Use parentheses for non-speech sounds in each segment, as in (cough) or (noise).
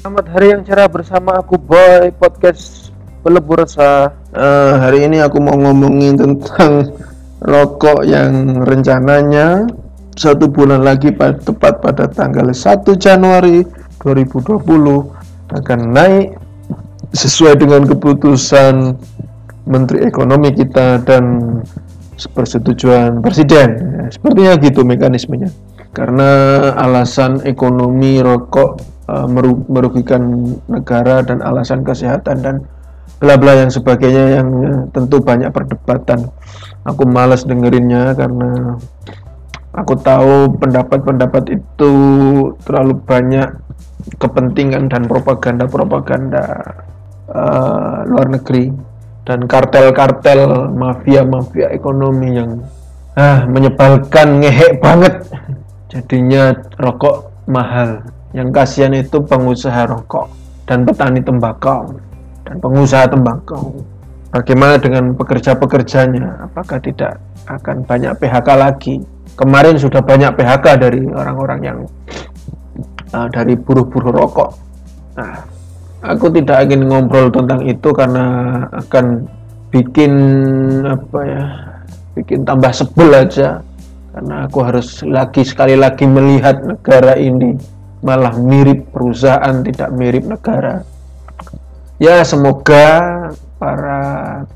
Selamat hari yang cerah bersama aku Boy podcast pelebur resah. Eh, hari ini aku mau ngomongin tentang rokok yang rencananya satu bulan lagi pa- tepat pada tanggal 1 Januari 2020 akan naik sesuai dengan keputusan Menteri Ekonomi kita dan persetujuan Presiden. Ya, sepertinya gitu mekanismenya. Karena alasan ekonomi rokok meru- merugikan negara dan alasan kesehatan dan bla bla yang sebagainya yang eh, tentu banyak perdebatan. Aku malas dengerinnya karena aku tahu pendapat-pendapat itu terlalu banyak kepentingan dan propaganda-propaganda eh, luar negeri dan kartel-kartel mafia-mafia ekonomi yang ah menyebalkan ngehek banget jadinya rokok mahal. Yang kasihan itu pengusaha rokok dan petani tembakau dan pengusaha tembakau. Bagaimana dengan pekerja-pekerjanya? Apakah tidak akan banyak PHK lagi? Kemarin sudah banyak PHK dari orang-orang yang uh, dari buruh-buruh rokok. Nah aku tidak ingin ngobrol tentang itu karena akan bikin apa ya bikin tambah sebel aja karena aku harus lagi sekali lagi melihat negara ini malah mirip perusahaan tidak mirip negara. Ya semoga para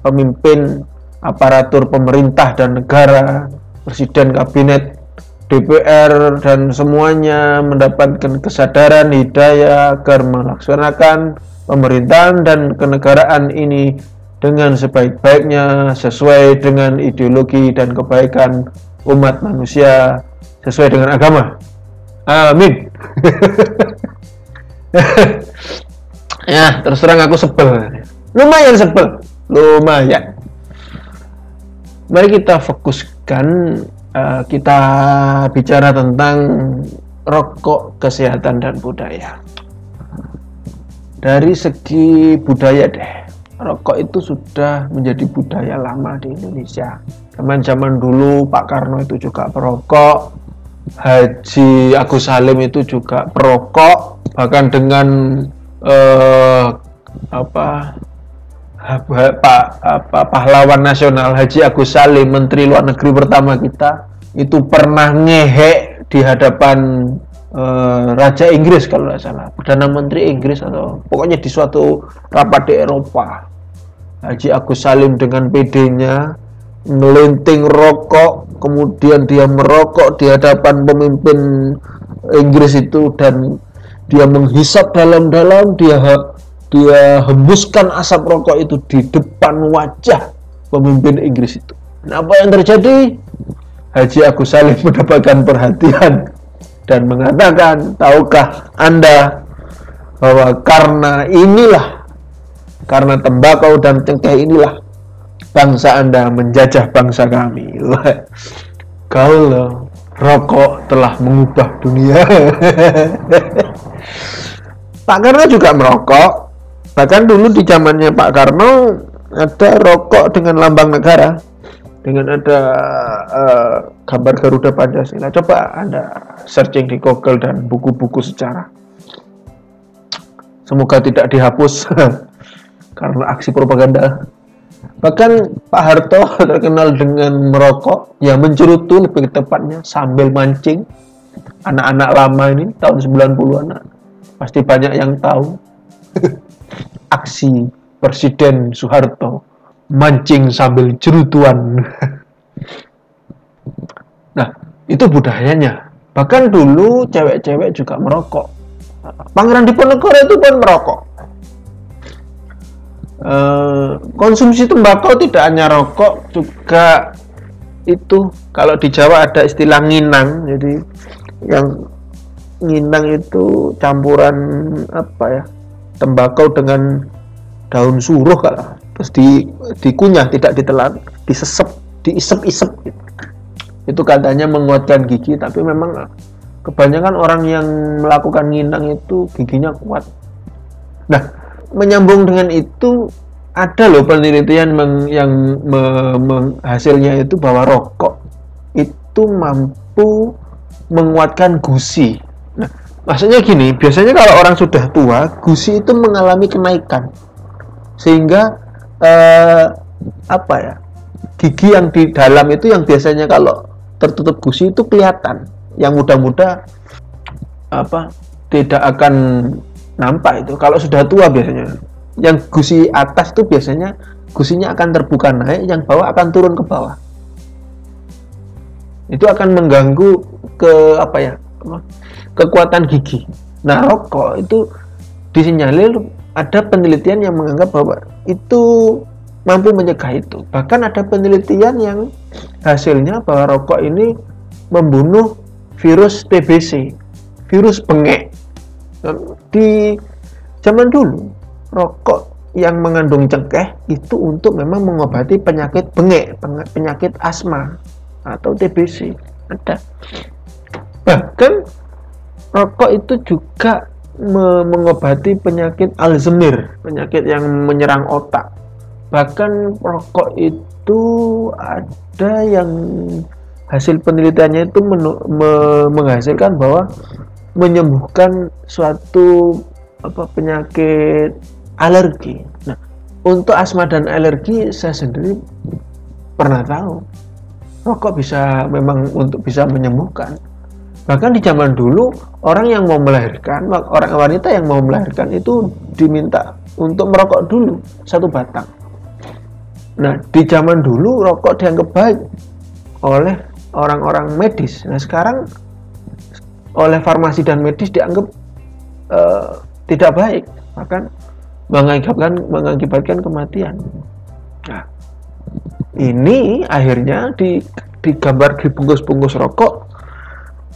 pemimpin aparatur pemerintah dan negara presiden kabinet DPR dan semuanya mendapatkan kesadaran hidayah agar melaksanakan pemerintahan dan kenegaraan ini dengan sebaik-baiknya sesuai dengan ideologi dan kebaikan umat manusia sesuai dengan agama. Amin. (laughs) ya, terus terang aku sebel. Lumayan sebel. Lumayan. Mari kita fokuskan eh, kita bicara tentang rokok, kesehatan dan budaya. Dari segi budaya deh, rokok itu sudah menjadi budaya lama di Indonesia. Zaman-zaman dulu Pak Karno itu juga perokok, Haji Agus Salim itu juga perokok, bahkan dengan eh, apa apa, apa pahlawan nasional Haji Agus Salim, Menteri Luar Negeri pertama kita, itu pernah ngehek di hadapan eh, Raja Inggris kalau nggak salah, Perdana Menteri Inggris atau pokoknya di suatu rapat di Eropa. Haji Agus Salim dengan PD-nya melinting rokok, kemudian dia merokok di hadapan pemimpin Inggris itu dan dia menghisap dalam-dalam, dia dia hembuskan asap rokok itu di depan wajah pemimpin Inggris itu. Nah, apa yang terjadi? Haji Agus Salim (laughs) mendapatkan perhatian dan mengatakan, tahukah Anda bahwa karena inilah, karena tembakau dan cengkeh inilah bangsa Anda menjajah bangsa kami. Loh, rokok telah mengubah dunia. (laughs) Pak Karno juga merokok. Bahkan dulu di zamannya Pak Karno ada rokok dengan lambang negara, dengan ada eh, gambar Garuda Pancasila. Coba Anda searching di Google dan buku-buku sejarah. Semoga tidak dihapus (laughs) karena aksi propaganda. Bahkan Pak Harto (laughs) terkenal dengan merokok, ya mencerutu lebih tepatnya sambil mancing. Anak-anak lama ini tahun 90-an pasti banyak yang tahu (laughs) aksi Presiden Soeharto mancing sambil cerutuan. (laughs) nah, itu budayanya. Bahkan dulu cewek-cewek juga merokok. Pangeran Diponegoro itu pun merokok. Eh, konsumsi tembakau tidak hanya rokok juga itu. Kalau di Jawa ada istilah nginang jadi yang nginang itu campuran apa ya? Tembakau dengan daun suruh kalau terus di dikunyah tidak ditelan disesep diisep-isep. Gitu. itu katanya menguatkan gigi tapi memang kebanyakan orang yang melakukan nginang itu giginya kuat. Nah menyambung dengan itu ada loh penelitian meng- yang me- meng- hasilnya itu bahwa rokok itu mampu menguatkan gusi. Nah, maksudnya gini biasanya kalau orang sudah tua gusi itu mengalami kenaikan sehingga eh, apa ya gigi yang di dalam itu yang biasanya kalau tertutup gusi itu kelihatan yang muda-muda apa tidak akan nampak itu. Kalau sudah tua biasanya. Yang gusi atas itu biasanya gusinya akan terbuka naik yang bawah akan turun ke bawah. Itu akan mengganggu ke apa ya kekuatan gigi. Nah rokok itu disinyalir ada penelitian yang menganggap bahwa itu mampu mencegah itu. Bahkan ada penelitian yang hasilnya bahwa rokok ini membunuh virus TBC virus bengek di zaman dulu rokok yang mengandung cengkeh itu untuk memang mengobati penyakit bengek penyakit asma atau TBC ada. Bahkan rokok itu juga me mengobati penyakit Alzheimer penyakit yang menyerang otak. Bahkan rokok itu ada yang hasil penelitiannya itu me menghasilkan bahwa menyembuhkan suatu apa penyakit alergi. Nah, untuk asma dan alergi saya sendiri pernah tahu rokok bisa memang untuk bisa menyembuhkan. Bahkan di zaman dulu orang yang mau melahirkan, orang wanita yang mau melahirkan itu diminta untuk merokok dulu satu batang. Nah, di zaman dulu rokok dianggap baik oleh orang-orang medis. Nah, sekarang oleh farmasi dan medis dianggap uh, tidak baik, bahkan mengakibatkan mengakibatkan kematian. Nah, ini akhirnya di digambar di bungkus-bungkus rokok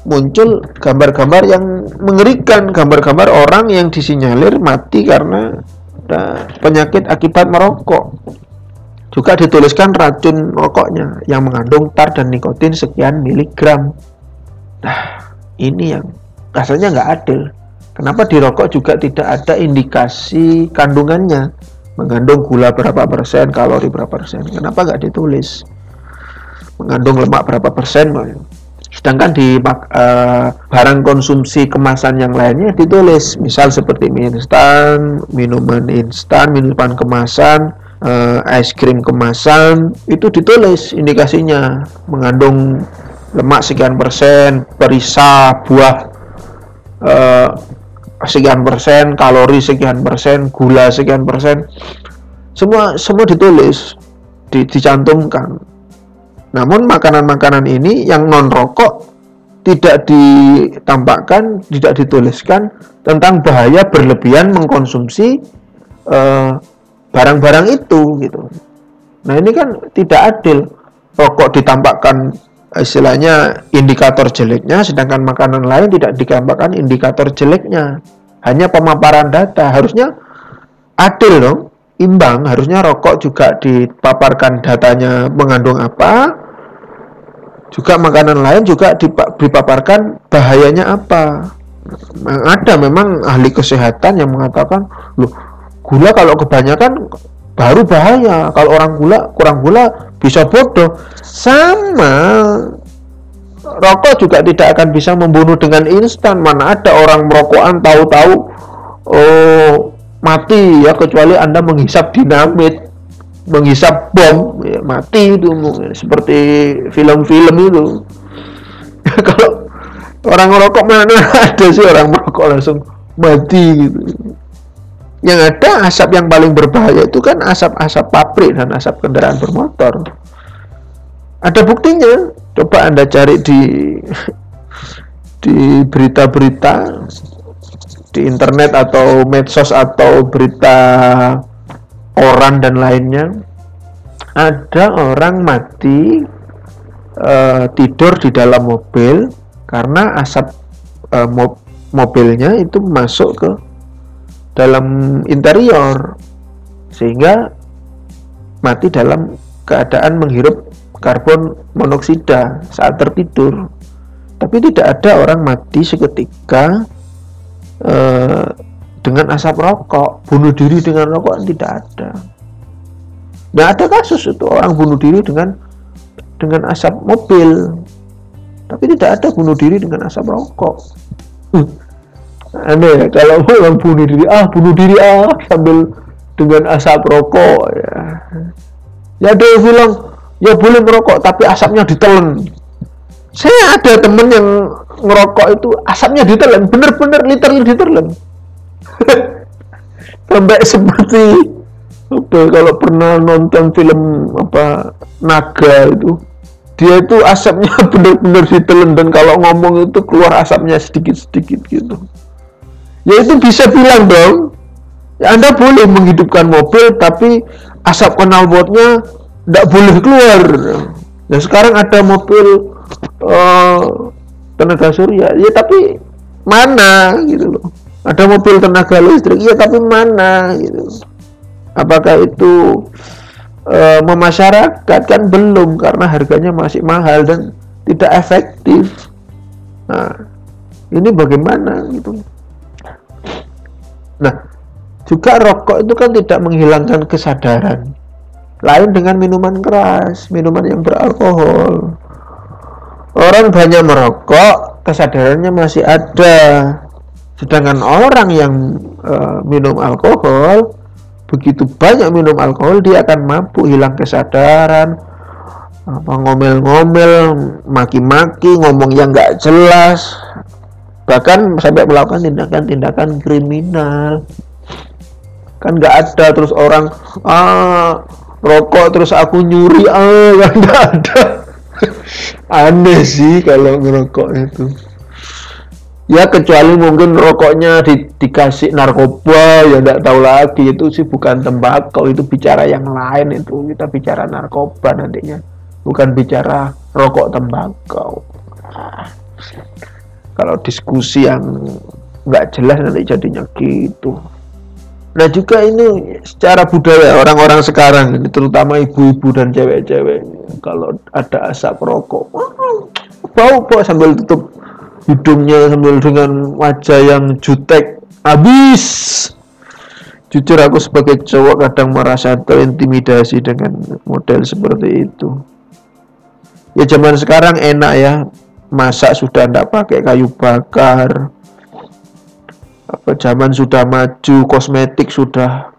muncul gambar-gambar yang mengerikan, gambar-gambar orang yang disinyalir mati karena penyakit akibat merokok. Juga dituliskan racun rokoknya yang mengandung tar dan nikotin sekian miligram. Nah, ini yang rasanya nggak adil. Kenapa di rokok juga tidak ada indikasi kandungannya? Mengandung gula berapa persen, kalori berapa persen. Kenapa nggak ditulis? Mengandung lemak berapa persen? Sedangkan di uh, barang konsumsi kemasan yang lainnya ditulis, misal seperti mie instan, minuman instan, minuman kemasan, uh, es krim kemasan, itu ditulis indikasinya mengandung lemak sekian persen, perisa, buah uh, sekian persen, kalori sekian persen, gula sekian persen, semua semua ditulis, di, dicantumkan. Namun makanan-makanan ini yang non rokok tidak ditampakkan, tidak dituliskan tentang bahaya berlebihan mengkonsumsi eh, barang-barang itu gitu. Nah ini kan tidak adil. Rokok ditampakkan istilahnya indikator jeleknya sedangkan makanan lain tidak digambarkan indikator jeleknya. Hanya pemaparan data. Harusnya adil dong imbang. Harusnya rokok juga dipaparkan datanya mengandung apa juga makanan lain juga dipaparkan bahayanya apa. Ada memang ahli kesehatan yang mengatakan loh gula kalau kebanyakan baru bahaya. Kalau orang gula kurang gula bisa bodoh. Sama. Rokok juga tidak akan bisa membunuh dengan instan. Mana ada orang merokokan tahu-tahu oh mati ya kecuali anda menghisap dinamit menghisap bom ya, mati itu seperti film-film itu. (laughs) Kalau orang merokok mana (laughs) ada sih orang merokok langsung mati gitu yang ada asap yang paling berbahaya itu kan asap-asap pabrik dan asap kendaraan bermotor. Ada buktinya. Coba anda cari di di berita-berita di internet atau medsos atau berita orang dan lainnya. Ada orang mati uh, tidur di dalam mobil karena asap uh, mo mobilnya itu masuk ke dalam interior sehingga mati dalam keadaan menghirup karbon monoksida saat tertidur. Tapi tidak ada orang mati seketika eh, dengan asap rokok, bunuh diri dengan rokok tidak ada. Nah ada kasus itu orang bunuh diri dengan dengan asap mobil, tapi tidak ada bunuh diri dengan asap rokok. Aneh ya kalau (laughs) orang bunuh diri ah bunuh diri ah sambil dengan asap rokok ya. Ya yang bilang ya boleh merokok tapi asapnya ditelan. Saya ada temen yang ngerokok itu asapnya ditelan bener-bener literally ditelan. (laughs) Sampai seperti apa kalau pernah nonton film apa naga itu dia itu asapnya (laughs) bener-bener ditelan dan kalau ngomong itu keluar asapnya sedikit-sedikit gitu ya itu bisa bilang dong Anda boleh menghidupkan mobil tapi asap knalpotnya tidak boleh keluar. Ya sekarang ada mobil uh, tenaga surya. Ya tapi mana gitu loh. Ada mobil tenaga listrik. Ya tapi mana gitu. Apakah itu uh, memasyarakat kan belum karena harganya masih mahal dan tidak efektif. Nah ini bagaimana gitu nah juga rokok itu kan tidak menghilangkan kesadaran lain dengan minuman keras, minuman yang beralkohol. Orang banyak merokok, kesadarannya masih ada. Sedangkan orang yang uh, minum alkohol, begitu banyak minum alkohol, dia akan mabuk, hilang kesadaran, ngomel-ngomel, maki-maki, ngomong yang nggak jelas, bahkan sampai melakukan tindakan-tindakan kriminal. Kan nggak ada terus orang ah rokok terus aku nyuri. Ah kan (laughs) nggak ada. Aneh sih kalau ngerokok itu. Ya kecuali mungkin rokoknya di, dikasih narkoba ya tidak tahu lagi. Itu sih bukan tembakau itu bicara yang lain itu. Kita bicara narkoba nantinya bukan bicara rokok tembakau. Nah, kalau diskusi yang nggak jelas nanti jadinya gitu. Nah juga ini secara budaya orang-orang sekarang ini terutama ibu-ibu dan cewek-cewek kalau ada asap rokok bau bau sambil tutup hidungnya sambil dengan wajah yang jutek habis. Jujur aku sebagai cowok kadang merasa terintimidasi dengan model seperti itu. Ya zaman sekarang enak ya masak sudah tidak pakai kayu bakar. Apa zaman sudah maju kosmetik sudah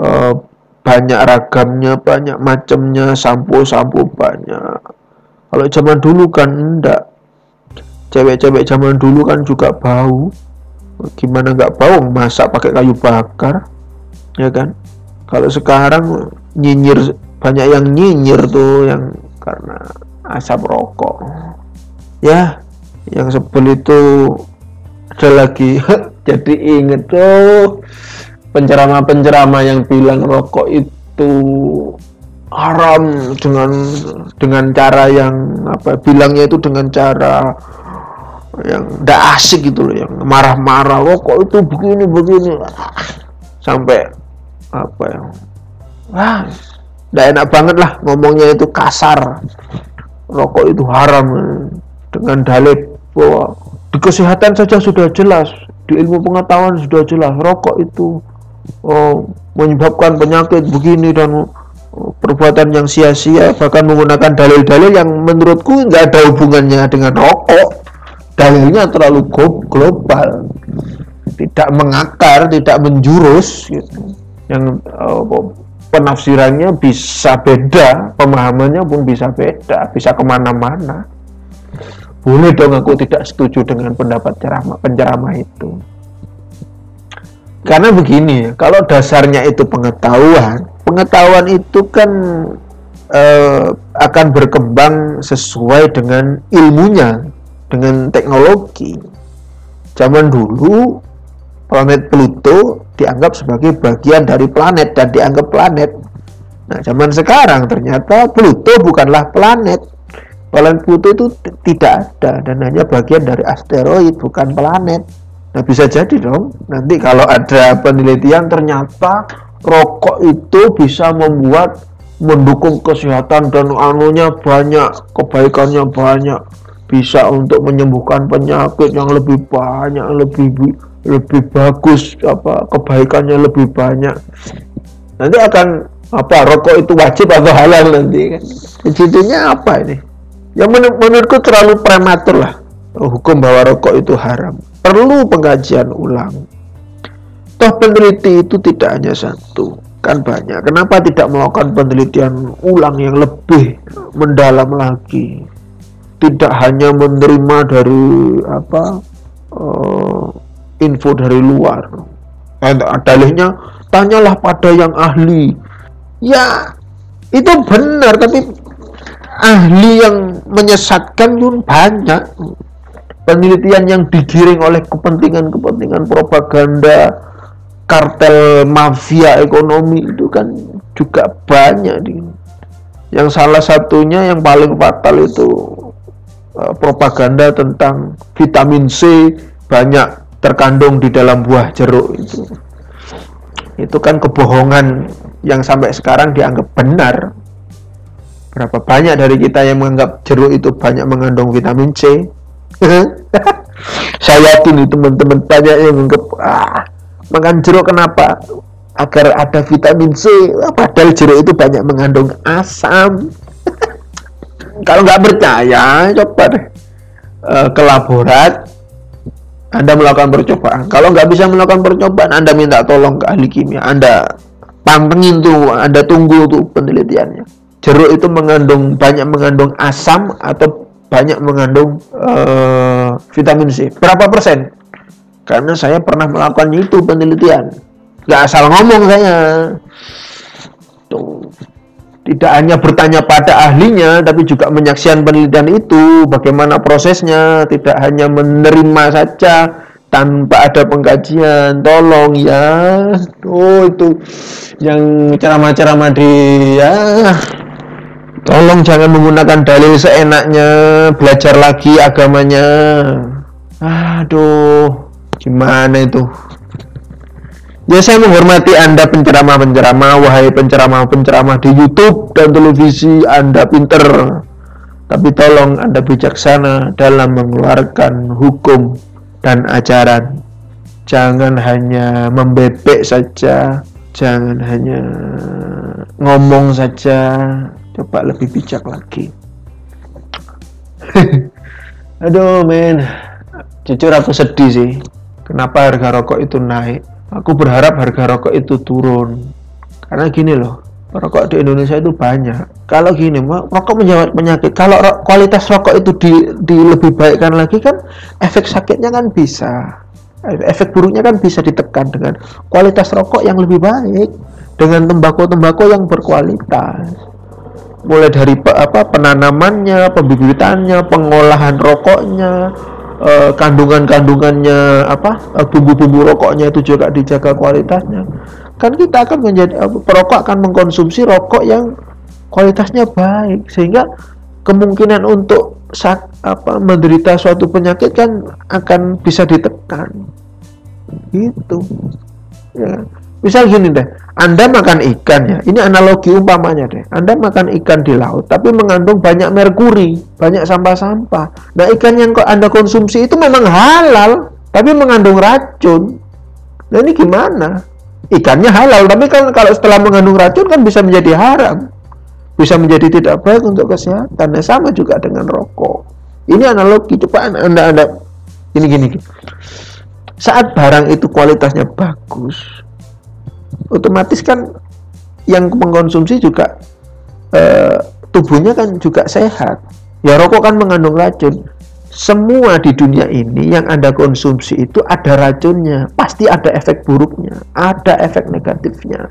uh, banyak ragamnya banyak macamnya sampo sampo banyak. Kalau zaman dulu kan enggak cewek-cewek zaman dulu kan juga bau. Gimana nggak bau masak pakai kayu bakar ya kan? Kalau sekarang nyinyir banyak yang nyinyir tuh yang karena asap rokok ya yang sebel itu ada lagi. (laughs) Jadi inget tuh penceramah-penceramah yang bilang rokok itu haram dengan dengan cara yang apa bilangnya itu dengan cara yang tidak asik gitu loh yang marah-marah rokok itu begini begini. Sampai apa ya wah tidak enak banget lah ngomongnya itu kasar. Rokok itu haram dengan dalil bahwa di kesehatan saja sudah jelas di ilmu pengetahuan sudah jelas rokok itu oh, menyebabkan penyakit begini dan oh, perbuatan yang sia-sia bahkan menggunakan dalil-dalil yang menurutku nggak ada hubungannya dengan rokok. Dalilnya terlalu global. Tidak mengakar tidak menjurus gitu. yang oh, penafsirannya bisa beda pemahamannya pun bisa beda bisa ke mana-mana boleh dong aku tidak setuju dengan pendapat ceramah penceramah itu. Karena begini kalau dasarnya itu pengetahuan pengetahuan itu kan eh, akan berkembang sesuai dengan ilmunya dengan teknologi. Zaman dulu planet Pluto dianggap sebagai bagian dari planet dan dianggap planet. Nah zaman sekarang ternyata Pluto bukanlah planet Planet Pluto itu tidak ada dan hanya bagian dari asteroid bukan planet. Nah bisa jadi dong. Nanti kalau ada penelitian ternyata rokok itu bisa membuat mendukung kesehatan dan anunya banyak kebaikannya banyak. Bisa untuk menyembuhkan penyakit yang lebih banyak lebih lebih bagus apa kebaikannya lebih banyak. Nanti akan apa rokok itu wajib atau halal nanti kan? Apa ini ya menur menurutku terlalu prematur lah hukum bahwa rokok itu haram. Perlu pengkajian ulang. Toh peneliti itu tidak hanya satu, kan banyak. Kenapa tidak melakukan penelitian ulang yang lebih mendalam lagi? Tidak hanya menerima dari apa uh, info dari luar. Dalihnya tanyalah pada yang ahli. Ya, itu benar tapi ahli yang menyesatkan pun banyak. Penelitian yang digiring oleh kepentingan-kepentingan propaganda kartel mafia ekonomi itu kan juga banyak di yang salah satunya yang paling fatal itu uh, propaganda tentang vitamin C banyak terkandung di dalam buah jeruk itu. Itu kan kebohongan yang sampai sekarang dianggap benar berapa banyak dari kita yang menganggap jeruk itu banyak mengandung vitamin C (laughs) saya yakin itu teman-teman banyak yang menganggap ah makan jeruk kenapa agar ada vitamin C padahal jeruk itu banyak mengandung asam (laughs) kalau nggak percaya coba deh uh, ke laborat anda melakukan percobaan. Kalau nggak bisa melakukan percobaan, Anda minta tolong ke ahli kimia. Anda pantengin tuh, Anda tunggu tuh penelitiannya. Jeruk itu mengandung banyak mengandung asam atau banyak mengandung uh, vitamin C. Berapa persen? Karena saya pernah melakukan itu penelitian. Nggak asal ngomong saya. Tuh tidak hanya bertanya pada ahlinya, tapi juga menyaksikan penelitian itu, bagaimana prosesnya, tidak hanya menerima saja tanpa ada pengkajian. Tolong ya, oh itu yang ceramah-ceramah di ya, tolong jangan menggunakan dalil seenaknya, belajar lagi agamanya. Aduh, gimana itu? Ya saya menghormati Anda penceramah-penceramah, wahai penceramah-penceramah di YouTube dan televisi, Anda pinter. Tapi tolong Anda bijaksana dalam mengeluarkan hukum dan ajaran. Jangan hanya membebek saja, jangan hanya ngomong saja, coba lebih bijak lagi. (laughs) Aduh men, jujur aku sedih sih. Kenapa harga rokok itu naik? Aku berharap harga rokok itu turun. Karena gini loh, rokok di Indonesia itu banyak. Kalau gini, rokok menjawab penyakit. Kalau ro kualitas rokok itu di, di lebih baikkan lagi kan, efek sakitnya kan bisa. Efek buruknya kan bisa ditekan dengan kualitas rokok yang lebih baik, dengan tembakau-tembakau yang berkualitas. Mulai dari apa penanamannya, pembibitannya, pengolahan rokoknya, uh, kandungan-kandungannya apa uh, bumbu-bumbu rokoknya itu juga dijaga kualitasnya. Kan kita akan menjadi uh, perokok akan mengkonsumsi rokok yang kualitasnya baik. Sehingga kemungkinan untuk saat apa menderita suatu penyakit kan akan bisa ditekan. Gitu. Ya misal gini deh anda makan ikan ya, ini analogi umpamanya deh. Anda makan ikan di laut, tapi mengandung banyak merkuri, banyak sampah-sampah. Nah ikan yang Anda konsumsi itu memang halal, tapi mengandung racun. Nah ini gimana? Ikannya halal, tapi kan kalau setelah mengandung racun kan bisa menjadi haram. Bisa menjadi tidak baik untuk kesehatan. Nah sama juga dengan rokok. Ini analogi, coba Anda, Anda, ini gini. Saat barang itu kualitasnya bagus, otomatis kan yang mengkonsumsi juga eh, tubuhnya kan juga sehat. Ya rokok kan mengandung racun. Semua di dunia ini yang Anda konsumsi itu ada racunnya, pasti ada efek buruknya, ada efek negatifnya.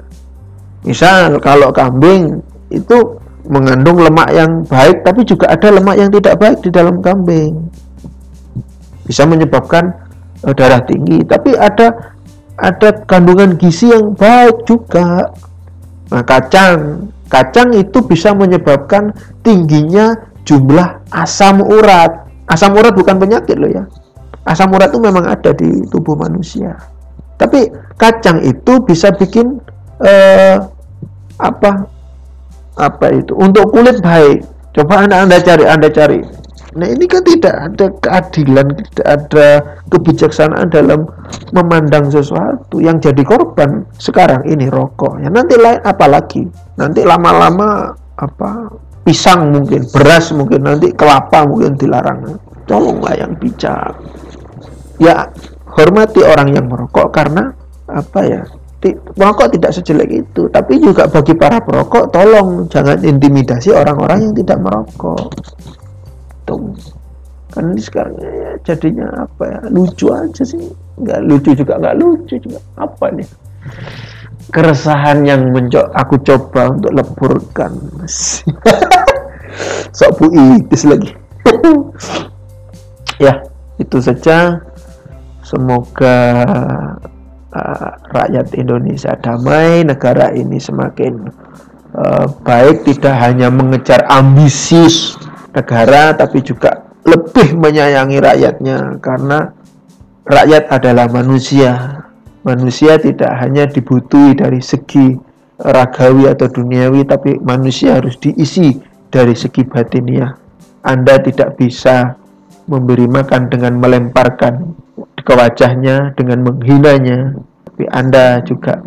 Misal kalau kambing itu mengandung lemak yang baik tapi juga ada lemak yang tidak baik di dalam kambing. Bisa menyebabkan uh, darah tinggi, tapi ada ada kandungan gizi yang baik juga. Nah, kacang, kacang itu bisa menyebabkan tingginya jumlah asam urat. Asam urat bukan penyakit loh ya. Asam urat itu memang ada di tubuh manusia. Tapi kacang itu bisa bikin eh, apa apa itu untuk kulit baik. Coba anda anda cari anda cari Nah ini kan tidak ada keadilan, tidak ada kebijaksanaan dalam memandang sesuatu yang jadi korban sekarang ini rokok. Ya nanti lain apalagi nanti lama-lama apa pisang mungkin, beras mungkin nanti kelapa mungkin dilarang. tolonglah yang bijak ya hormati orang yang merokok karena apa ya merokok tidak sejelek itu tapi juga bagi para perokok tolong jangan intimidasi orang-orang yang tidak merokok tuh kan ini sekarang ya, jadinya apa ya lucu aja sih. Nggak lucu juga nggak lucu juga. Apa nih keresahan yang menco aku coba untuk leburkan (laughs) sok puitis lagi. (laughs) Ya itu saja. Semoga uh, rakyat Indonesia damai negara ini semakin uh, baik tidak hanya mengejar ambisius negara tapi juga lebih menyayangi rakyatnya. Karena rakyat adalah manusia. Manusia tidak hanya dibutuhi dari segi ragawi atau duniawi tapi manusia harus diisi dari segi batiniah. Anda tidak bisa memberi makan dengan melemparkan ke wajahnya dengan menghinanya. Tapi Anda juga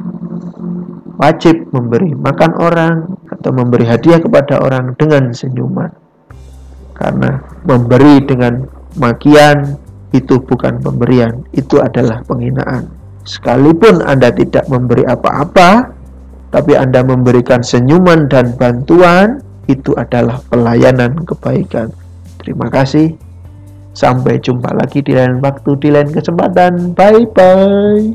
wajib memberi makan orang atau memberi hadiah kepada orang dengan senyuman karena memberi dengan makian itu bukan pemberian itu adalah penghinaan sekalipun Anda tidak memberi apa-apa tapi Anda memberikan senyuman dan bantuan itu adalah pelayanan kebaikan terima kasih Sampai jumpa lagi di lain waktu, di lain kesempatan. Bye bye.